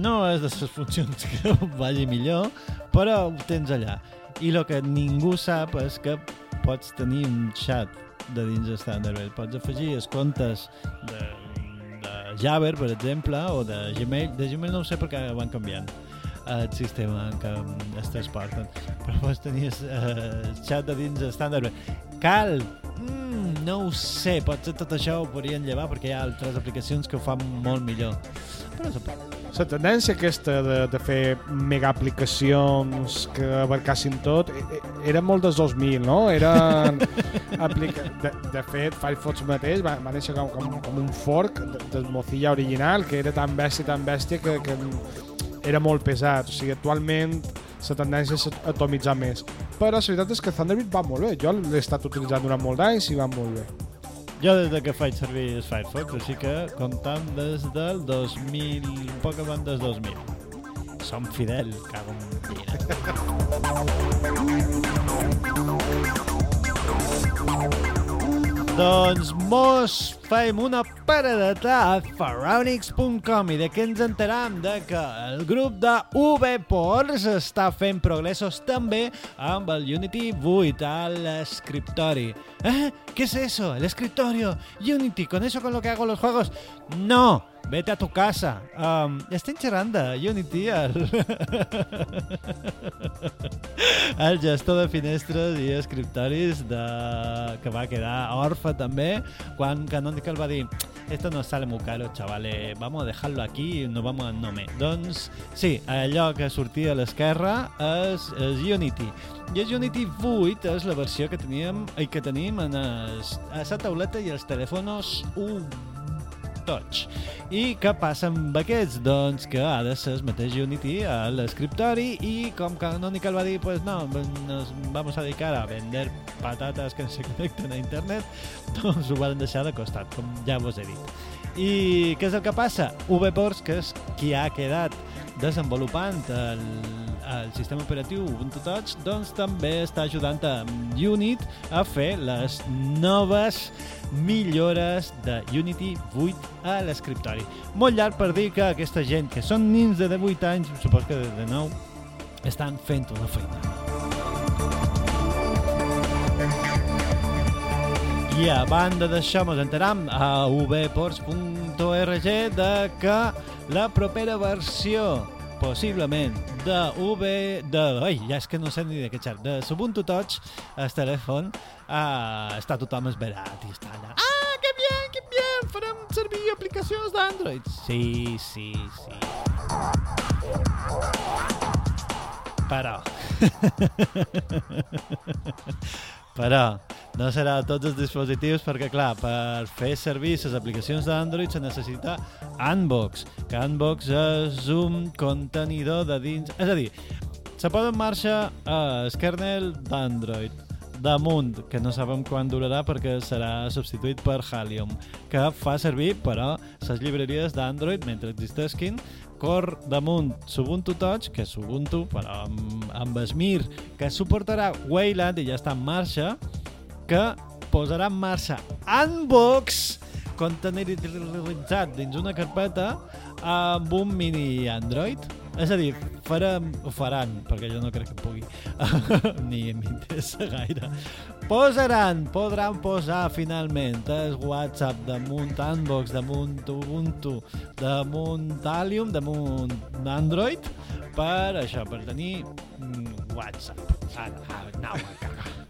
No és de les funcions que vagi millor, però ho tens allà. I el que ningú sap és que pots tenir un xat de dins de Thunderbird. Pots afegir els comptes de, de Jabber, per exemple, o de Gmail. De Gmail no ho sé perquè van canviant el sistema en què es transporten. Però pots tenir el xat de dins Thunderbird. Cal! Mm, no ho sé, potser tot això ho podrien llevar perquè hi ha altres aplicacions que ho fan molt millor. Però se pot. La tendència aquesta de, de fer mega aplicacions que abarcassin tot e- e- era molt dels 2000, no? Era aplica... de, de fet, Firefox mateix va, va néixer com, com, com un fork de- del Mozilla original que era tan bèstia, tan bèstia que, que era molt pesat. O sigui, actualment la tendència és atomitzar més. Però la veritat és que Thunderbird va molt bé. Jo l'he estat utilitzant durant molt d'anys i va molt bé. Jo des de que faig servir el Firefox, així que comptant des del 2000, un poc abans del 2000. Som fidel, cago en Doncs mos fem una paradeta a Pharaonics.com i de què ens enteram de que el grup de VPorts està fent progressos també amb el Unity 8 a l'escriptori. ¿Eh? ¿Qué es eso? ¿El escritorio? Unity, ¿con eso con lo que hago los juegos? No, vete a tu casa. Um, estem xerrant de Unity, el... el gestor de finestres i escriptoris de... que va quedar orfe també quan Canonical va dir esto nos sale muy caro, chavales, vamos a dejarlo aquí y nos vamos al Nome. Doncs sí, allò que sortia a l'esquerra és, és Unity. I el Unity 8 és la versió que teníem i que tenim en es, a la tauleta i els telèfons 1 Touch. I què passa amb aquests? Doncs que ha de ser el mateix Unity a l'escriptori i com Canonical va dir, pues no, nos vamos a dedicar a vender patates que se connecten a internet, doncs ho van deixar de costat, com ja vos he dit. I què és el que passa? VPorts, que és qui ha quedat desenvolupant el, el sistema operatiu Ubuntu Touch, doncs també està ajudant a Unit a fer les noves millores de Unity 8 a l'escriptori. Molt llarg per dir que aquesta gent, que són nins de 18 anys, supos que de 9, estan fent una feina. I a banda d'això, ens enteram a vports.org de que la propera versió possiblement de V... De, ai, ja és que no sé ni de què xerrar. De Ubuntu Touch, el telèfon, uh, està tothom esverat i està allà. Ah, que bien, que bien, farem servir aplicacions d'Android. Sí, sí, sí. Però... Però no serà a tots els dispositius perquè, clar, per fer servir les aplicacions d'Android se necessita Unbox, que Unbox és un contenidor de dins... És a dir, se posa en marxa el kernel d'Android damunt, que no sabem quan durarà perquè serà substituït per Halium, que fa servir, però, les llibreries d'Android, mentre existesquin, cor damunt Ubuntu Touch, que és Ubuntu, però amb, amb Esmir, que suportarà Wayland i ja està en marxa, que posarà en marxa Unbox, containeritzat dins una carpeta amb un mini Android. És a dir, farem, ho faran, perquè jo no crec que pugui, ni m'interessa gaire. Posaran, podran posar finalment el WhatsApp damunt Unbox, damunt Ubuntu, damunt Alium, damunt Android, per això, per tenir mm, WhatsApp. Ara, anau a cagar.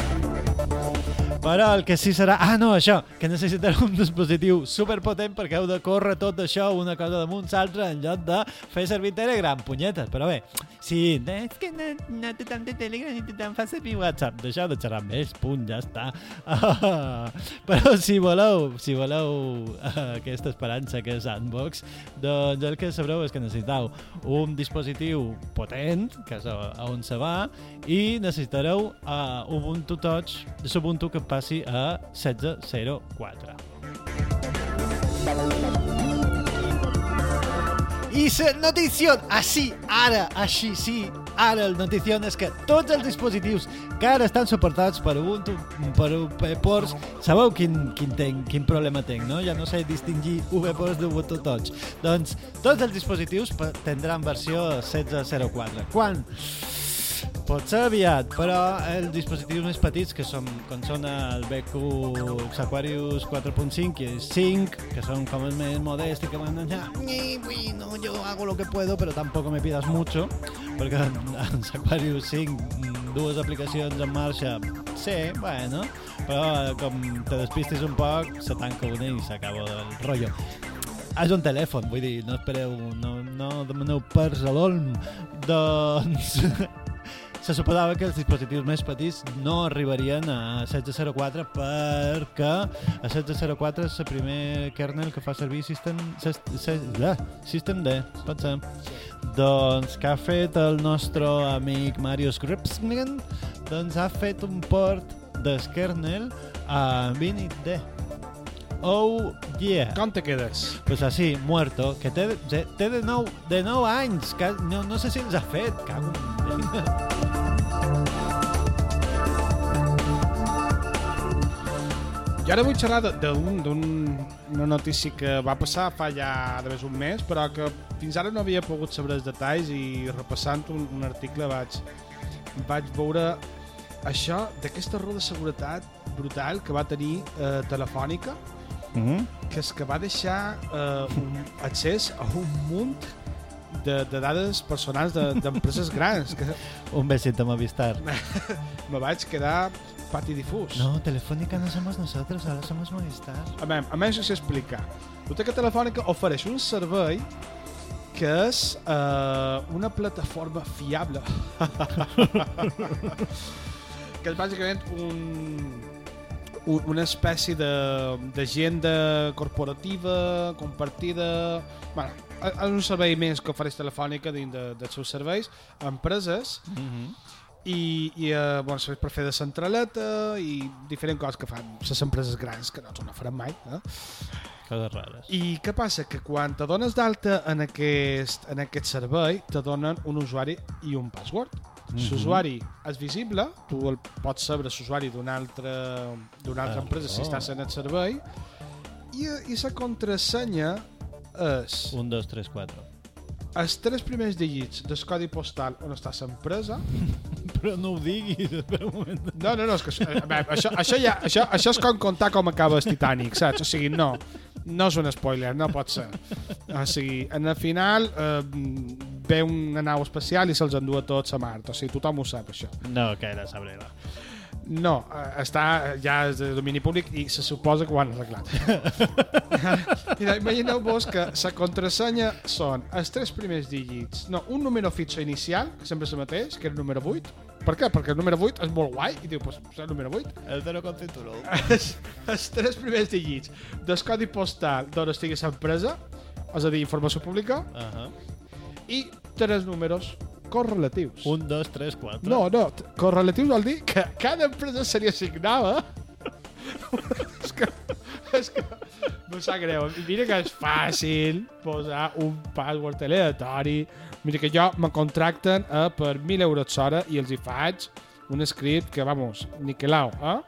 Però el que sí serà... Ah, no, això, que necessitarà un dispositiu superpotent perquè heu de córrer tot això una cosa damunt l'altra en lloc de fer servir Telegram, punyetes. Però bé, sí, és que no, no té tant de Telegram ni tothom fa servir WhatsApp. Deixeu de xerrar amb ells, punt, ja està. Ah, però si voleu, si voleu uh, aquesta esperança que és Unbox, doncs el que sabreu és que necessiteu un dispositiu potent, que és on se va, i necessitareu uh, Ubuntu Touch, de Ubuntu que passi a 1604. I la notició, així, ara, així, sí, ara el notició és que tots els dispositius que ara estan suportats per Ubuntu, per VPorts, sabeu quin, quin, tenc, quin problema tenc, no? Ja no sé distingir VPorts d'Ubuntu Touch. Doncs tots els dispositius tindran versió 1604. Quan? Pot ser aviat, però els dispositius més petits, que són, com són el BQ Aquarius 4.5 i el 5, que són com els més modest i que van allà, bueno, yo hago lo que puedo, però tampoc me pidas mucho, perquè en Aquarius 5 dues aplicacions en marxa, sí, bueno, però com te despistis un poc, se tanca una i s'acaba el rotllo és un telèfon, vull dir, no espereu, no, no demaneu pers a l'olm. Doncs se suposava que els dispositius més petits no arribarien a 1604 perquè a 1604 és el primer kernel que fa servir System, system D, pot ser. Doncs que ha fet el nostre amic Marius Gripsman? Doncs ha fet un port del kernel a Vinit D. Oh, yeah. Com te quedes? Pues así, muerto, que té, té de, nou, de nou anys, que no, no sé si els ha fet, cago Jo ara vull xerrar d'una notícia que va passar fa ja més un mes, però que fins ara no havia pogut saber els detalls i repassant un, un article vaig, vaig veure això d'aquesta raó de seguretat brutal que va tenir eh, Telefònica, mm -hmm. que és que va deixar eh, un accés a un munt de, de dades personals d'empreses de, grans. Que... Un besito, Movistar. Me vaig quedar patidifús. No, Telefónica no somos nosotros, ahora somos Movistar. A veure, a més, explicar. Resulta que Telefònica ofereix un servei que és uh, una plataforma fiable. que és bàsicament un- una espècie de- d'agenda corporativa, compartida... Bueno, és un servei més que ofereix Telefònica dins de, dels seus serveis a empreses Mm -hmm. i, i eh, bueno, serveis per fer de centraleta i diferents coses que fan les empreses grans que no no faran mai. Eh? Coses rares. I què passa? Que quan te dones d'alta en, aquest, en aquest servei, te donen un usuari i un password. Mm Mhm. L'usuari és visible, tu el pots saber l'usuari d'una altra, altra Ah, empresa si oh. estàs en el servei, i, i la contrasenya és 1, 2, 3, 4. els tres primers dígits del codi postal on està l'empresa Però no ho diguis, espera un moment. No, no, no, és que a veure, això, això, ja, això, això és com contar com acaba el Titanic, saps? O sigui, no, no és un spoiler, no pot ser. O sigui, en el final eh, ve una nau espacial i se'ls endú a tots a Mart, o sigui, tothom ho sap, això. No, que era Sabrina. No, eh, està ja és de domini públic i se suposa que ho han arreglat. Mira, imagineu-vos que la contrasenya són els tres primers dígits. No, un número fitxo inicial, que sempre és el mateix, que era el número 8. Per què? Perquè el número 8 és molt guai i diu, pues, és el número 8. El 0 con título. els, els tres primers dígits del codi postal d'on estigui l'empresa, és a dir, informació pública, Uh -huh. i tres números correlatius. 1, 2, 3, 4. No, no, correlatius vol dir que cada empresa seria assignada és que, és que no sap greu. Mira que és fàcil posar un password aleatori. Mira que jo me contracten a per 1.000 euros l'hora i els hi faig un script que, vamos, niquelau, eh?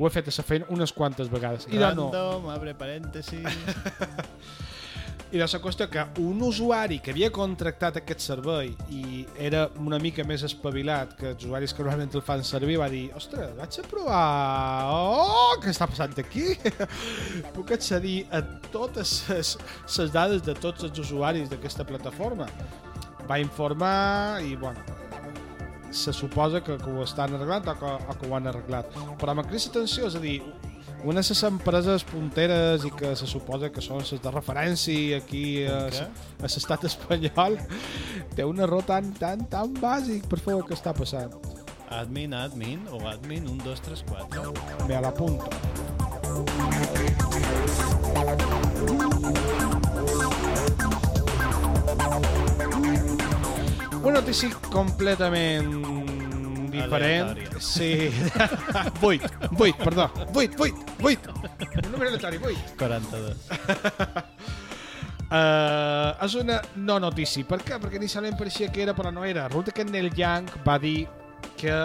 Ho he fet a la feina unes quantes vegades. I de no. Random, abre parèntesis. I la qüestió que un usuari que havia contractat aquest servei i era una mica més espavilat que els usuaris que normalment el fan servir va dir ostres, vaig a provar. Oh, què està passant aquí? puc accedir a totes les, dades de tots els usuaris d'aquesta plataforma. Va informar i bueno se suposa que, que ho estan arreglant o que, o que ho han arreglat. Però amb crisi atenció, és a dir una de les empreses punteres i que se suposa que són les de referència aquí a, a l'estat espanyol té un error tan, tan, tan bàsic per favor, què està passant? Admin, admin o admin 1, 2, 3, 4. Me la punto. Una notícia completament diferent. Aleatòria. Sí. 8, 8, perdó. 8, 8, 8. Un número aleatori, 8. 42. Uh, és una no notícia. Per què? Perquè inicialment pareixia que era, però no era. Resulta que Neil Young va dir que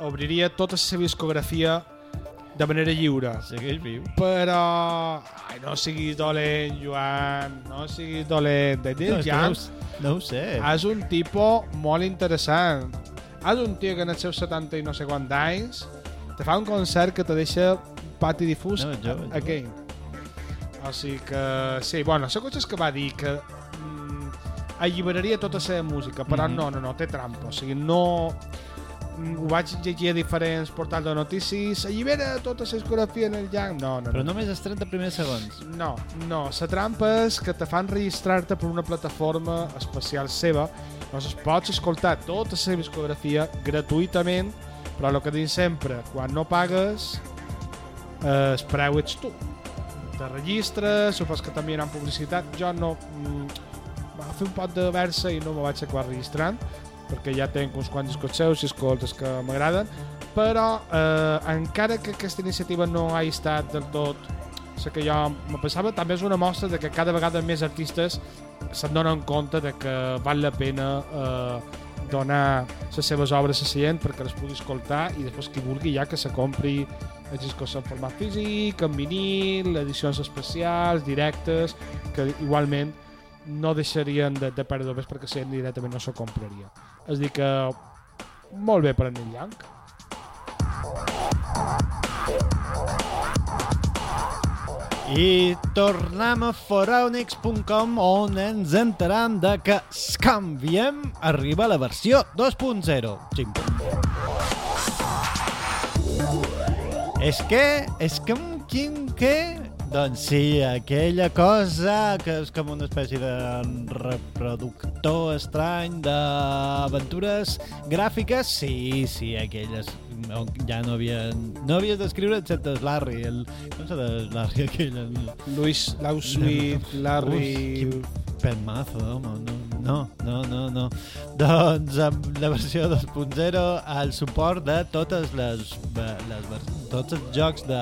obriria tota la seva discografia de manera lliure. Segueix viu. Però... Ai, no siguis dolent, Joan. No siguis dolent. De Neil No, no, Young s- no ho sé. és un tipus molt interessant. És un tio que en els seus 70 i no sé quants anys te fa un concert que te deixa pati difús No, jo- jo. again. O sigui que... Sí, bueno, la cosa és que va dir que mm, alliberaria tota la seva música, però Mhm. no, no, no, té trampa. O sigui, no... mm, Ho vaig llegir a diferents portals de notícies. Allibera tota la discografia en el llang. No, no, Però no. només els 30 primers segons. No, no. La trampa és que te fan registrar-te per una plataforma especial seva. Llavors pots escoltar tota la seva discografia gratuïtament, però el que dic sempre, quan no pagues, eh, el preu ets tu. Te registres, supos que també hi haurà publicitat. Jo no... Mm, va fer un pot de versa i no me vaig acabar registrant, perquè ja tenc uns quants discos seus i escoltes que m'agraden, però eh, encara que aquesta iniciativa no ha estat del tot la que jo me pensava, també és una mostra de que cada vegada més artistes se'n donen compte de que val la pena eh, donar les seves obres a la gent perquè les pugui escoltar i després qui vulgui ja que se compri els discos en format físic, en vinil, edicions especials, directes, que igualment no deixarien de, de perdre més perquè la gent directament no s'ho compraria. És a dir que molt bé per en el Young. I tornem a foraunix.com on ens enteram de que canviem arriba la versió 2.0. Simple. És que, és que, quin, que, Doncs sí, aquella cosa que és com una espècie de reproductor estrany d'aventures gràfiques, sí, sí, aquelles no, ja no havia no havies d'escriure excepte Larry el, com s'ha de Larry aquell el... Luis Lauswit, Larry... Ui, quin pelmazo, home, no, no, no, no, no. Doncs amb la versió 2.0 el suport de totes les, les tots els jocs de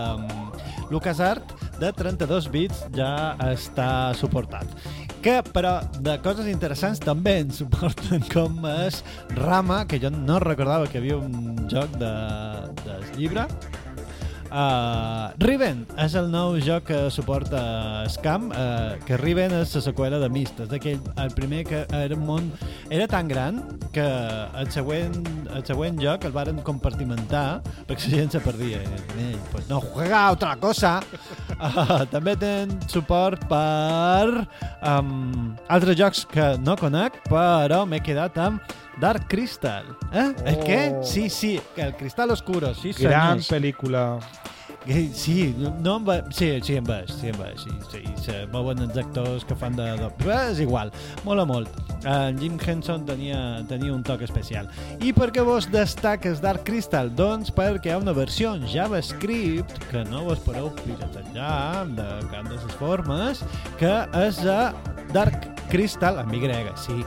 LucasArts de 32 bits ja està suportat. Que però de coses interessants també ens suporten com és Rama, que jo no recordava que havia un joc de, de llibre Uh, Riven és el nou joc que suporta Scam, uh, que Riven és la seqüela de Myst, és aquell, el primer que era un món... Era tan gran que el següent, el següent joc el varen compartimentar perquè la gent se perdia. I, pues no, juega otra cosa! Uh, també tenen suport per um, altres jocs que no conec, però m'he quedat amb Dark Crystal. Eh? Oh. El què? Sí, sí, el Cristal Oscuro, sí, Gran senyors. pel·lícula. Sí, no em va... Sí, sí, em va, sí, em va, sí, sí, se mouen els actors que fan de... de... Però és igual, mola molt. En Jim Henson tenia, tenia un toc especial. I per què vos destaques Dark Crystal? Doncs perquè hi ha una versió en JavaScript que no vos podeu piratejar de cap de les formes, que és a Dark Crystal, amb Y, sí,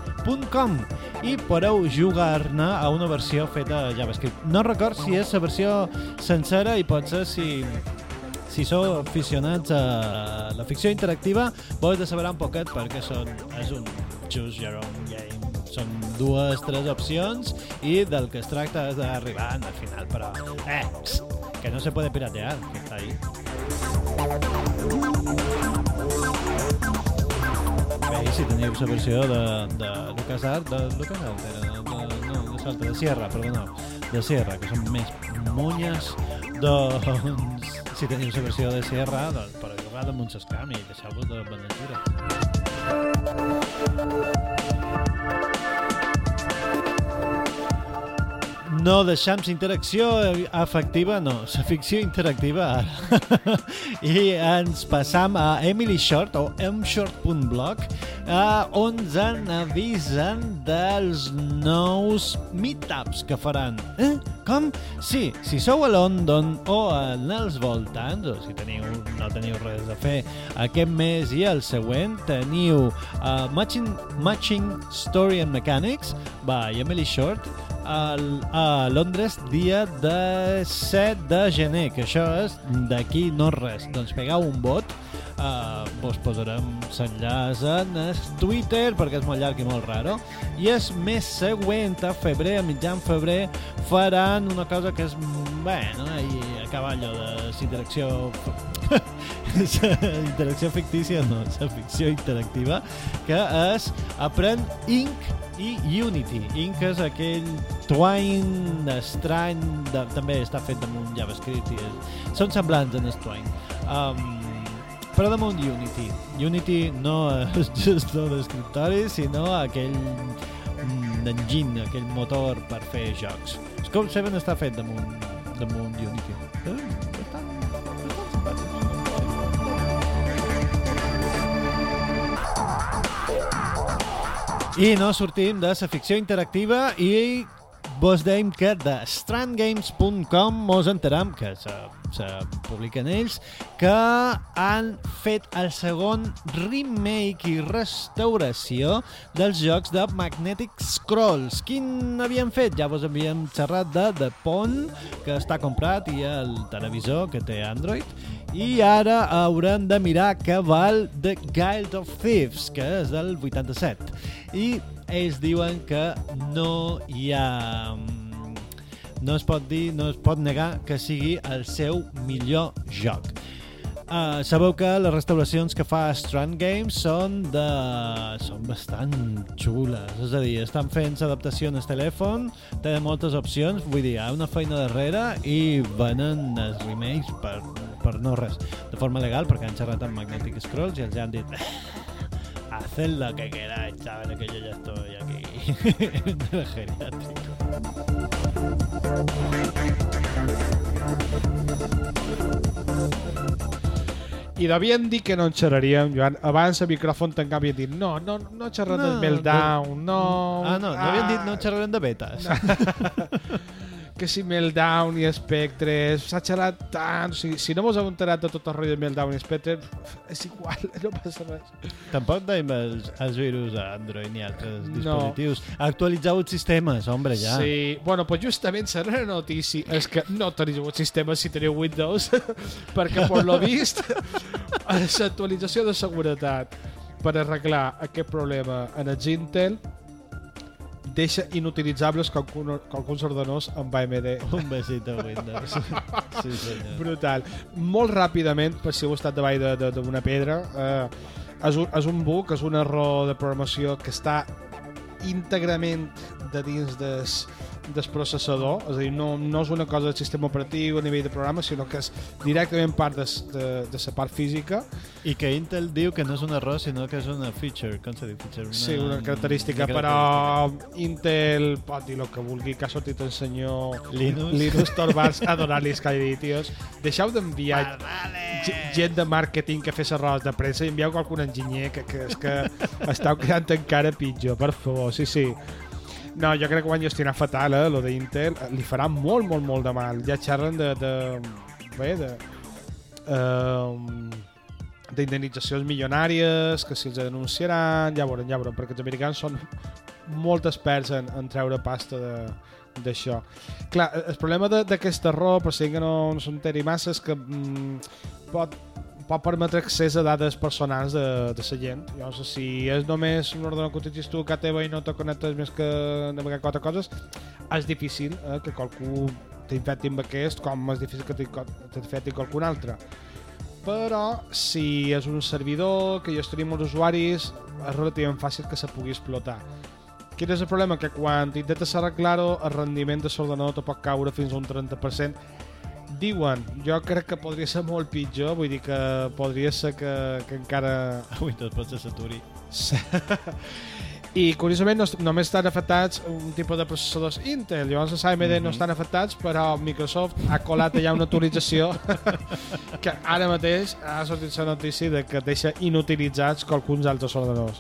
.com i podeu jugar-ne a una versió feta a JavaScript. No record si és la versió sencera i potser si si sou aficionats a la ficció interactiva, vos de saber un poquet perquè són, és un choose your own game. Són dues, tres opcions i del que es tracta és d'arribar al final, però eh, que no se puede piratear, que està ahí. I si teniu la versió de, de LucasArts, de LucasArts, era, de, no, de, Salta, de Sierra, perdoneu, de Sierra, que són més monyes, doncs, si teniu la versió de Sierra, doncs, per jugar de Montsescam i deixeu-vos de Benaventura. No deixam la interacció efectiva, no, ficció interactiva ara. I ens passam a Emily Short o mshort.blog eh, on ens avisen dels nous meetups que faran. Eh? Com? Sí, si sou a London o en els voltants, o si teniu, no teniu res a fer aquest mes i el següent, teniu uh, Matching, Matching Story and Mechanics by Emily Short, al, a Londres dia de 7 de gener, que això és d'aquí no res. Doncs pegau un vot, uh, vos posarem l'enllaç en el Twitter perquè és molt llarg i molt raro i el mes següent, a febrer, a mitjan febrer, faran una cosa que és, bueno, i a cavall de la interacció interacció fictícia no, la ficció interactiva que és Aprèn Inc i Unity. Inc és aquell twine estrany, de, també està fet damunt JavaScript i és, són semblants en twine. Um, però damunt Unity. Unity no és gestor d'escriptori, sinó aquell mm, engine, aquell motor per fer jocs. Scope 7 està fet damunt, damunt Unity. Eh, I no sortim de la ficció interactiva i vos deim que de strandgames.com mos enteram que se, se publiquen ells que han fet el segon remake i restauració dels jocs de Magnetic Scrolls. Quin havien fet? Ja vos havíem xerrat de The Pond, que està comprat, i el televisor que té Android, i ara haurem de mirar que val The Guild of Thieves, que és del 87. I ells diuen que no hi ha... No es pot dir, no es pot negar que sigui el seu millor joc. Uh, sabeu que les restauracions que fa Strand Games són de... són bastant xules, és a dir, estan fent l'adaptació en el telèfon, tenen moltes opcions, vull dir, hi ha una feina darrere i venen els remakes per, per no res, de forma legal, perquè han xerrat amb Magnetic Scrolls i els han dit haced lo que queráis, chavales, que yo ya estoy aquí en el geriátrico. I devien dir que no en xerraríem, Joan. Abans el micròfon tancat havien dit no, no, no xerrem No, del meltdown, no... Ah, no, no havien dit no xerrarem de betes. que si Meltdown i Spectre s'ha xerrat tant, o sigui, si no vos heu enterat de tot el rotllo de Meltdown i Spectre és igual, no passa res Tampoc deim els, els virus a Android ni altres No. dispositius. Actualitzeu els sistemes, hombre, ja. Sí, bueno, pues justament serà una notícia és que no teniu el sistema si teniu Windows perquè per lo vist l'actualització de seguretat per arreglar aquest problema en els Intel deixa inutilitzables qualcun, qualcuns ordenadors amb AMD Un besito a Windows. Sí, senyor. brutal. Molt ràpidament, per si heu estat davall d'una pedra, eh, és, un, és un bug, és un error de programació que està íntegrament de dins des, del processador, és a dir, no, no és una cosa del sistema operatiu a nivell de programa, sinó que és directament part de, de, de la part física. I que Intel diu que no és un error, sinó que és una feature. Com se diu feature? Una, Sí, una característica, una però Intel pot dir el que vulgui, que ha sortit el senyor Linus. Linus Torvalds a donar-li els tios. Deixeu d'enviar ge- gent de màrqueting que fes errors de premsa i envieu qualcun enginyer que, que, és que esteu quedant encara pitjor, per favor, sí, sí. No, jo crec que van gestionar fatal, eh, lo d'Intel. Li farà molt, molt, molt de mal. Ja xerren de... de bé, de... Um, d'indemnitzacions milionàries, que si els denunciaran, ja veurem, ja veurem, perquè els americans són molt experts en, en treure pasta de d'això. Clar, el problema de- d'aquest error, per si que no, no s'enteri massa, és que mm, pot, pot permetre accés a dades personals de, de la gent. Llavors, si és només un ordenador que utilitzis tu a teva i no te connectes més que navegar quatre coses, és difícil eh, que qualcú t'infecti amb aquest, com és difícil que t'infecti qualcun altre però si és un servidor que gestionem els usuaris és relativament fàcil que se pugui explotar Quin és el problema? Que quan intentes arreglar-ho el rendiment de l'ordenador te pot caure fins a un 30% diuen, jo crec que podria ser molt pitjor vull dir que podria ser que, que encara Ui, tot pot ser saturi. i curiosament no, només estan afectats un tipus de processadors Intel llavors els AMD no estan afectats però Microsoft ha colat allà una actualització que ara mateix ha sortit la notícia de que deixa inutilitzats qualcuns altres ordenadors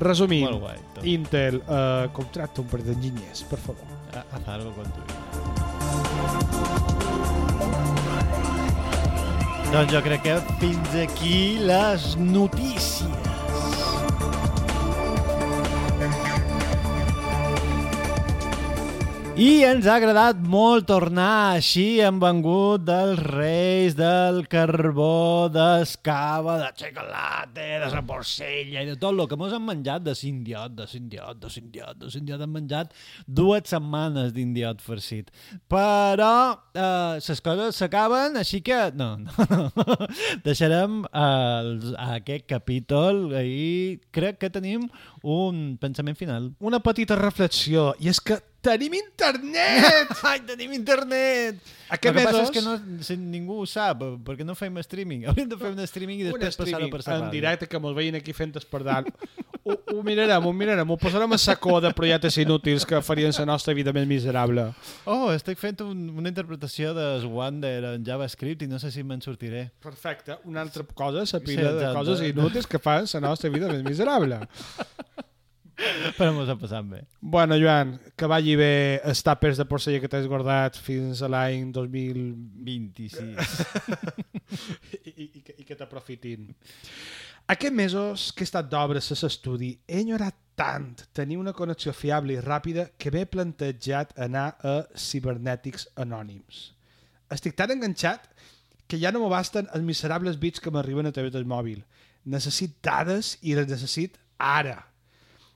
resumint, Molt guai. Tot. Intel eh, contracta un parell d'enginyers per favor A- Haz algo con tu vida. Doncs jo crec que fins aquí les notícies. I ens ha agradat molt tornar així hem vengut dels reis del carbó, d'escava, de xocolata, de la porcella i de tot el que mos han menjat de s'indiot, de s'indiot, de s'indiot, de s'indiot. Hem menjat dues setmanes d'indiot farcit. Però eh, les coses s'acaben, així que no, no, no. deixarem els, aquest capítol i crec que tenim un pensament final. una petita reflexió i és que tenim internet Ai, tenim internet! Aquest el que passa és que no, si ningú ho sap, perquè no fem streaming. Hauríem de fer un streaming i després passar-ho per la en directe que mos veien aquí fent espardal ho, ho mirarem, ho mirarem ho posarem a sacó de projectes inútils que farien la nostra vida més miserable Oh, estic fent un, una interpretació de Wander en JavaScript i no sé si me'n sortiré. Perfecte. Una altra cosa, la pila Sí, de coses inútils que fan la nostra vida més miserable. Però mos ha passat bé. Bueno, Joan, que vagi bé els tàpers de porcella que t'has guardat fins a l'any 2000 26. i, i, i que, i que t'aprofitin. Aquests mesos que he estat d'obres a l'estudi he enyorat tant tenir una connexió fiable i ràpida que m'he plantejat anar a cibernètics anònims. Estic tan enganxat que ja no me basten els miserables bits que m'arriben a través del mòbil. Necessit dades i les necessit ara.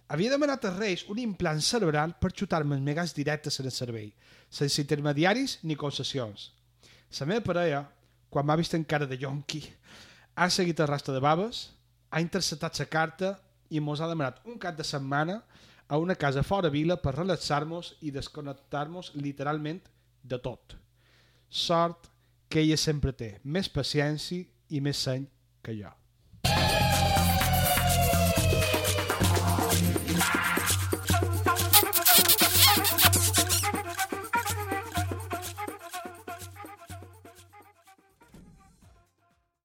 Havia demanat als Reis un implant cerebral per xutar-me els megats directes en el cervell, sense intermediaris ni concessions. La meva parella, quan m'ha vist encara de yonqui, ha seguit el rastre de baves, ha interceptat la carta i mos ha demanat un cap de setmana a una casa fora vila per relaxar-nos i desconnectar-nos literalment de tot. Sort que ella sempre té més paciència i més seny que jo.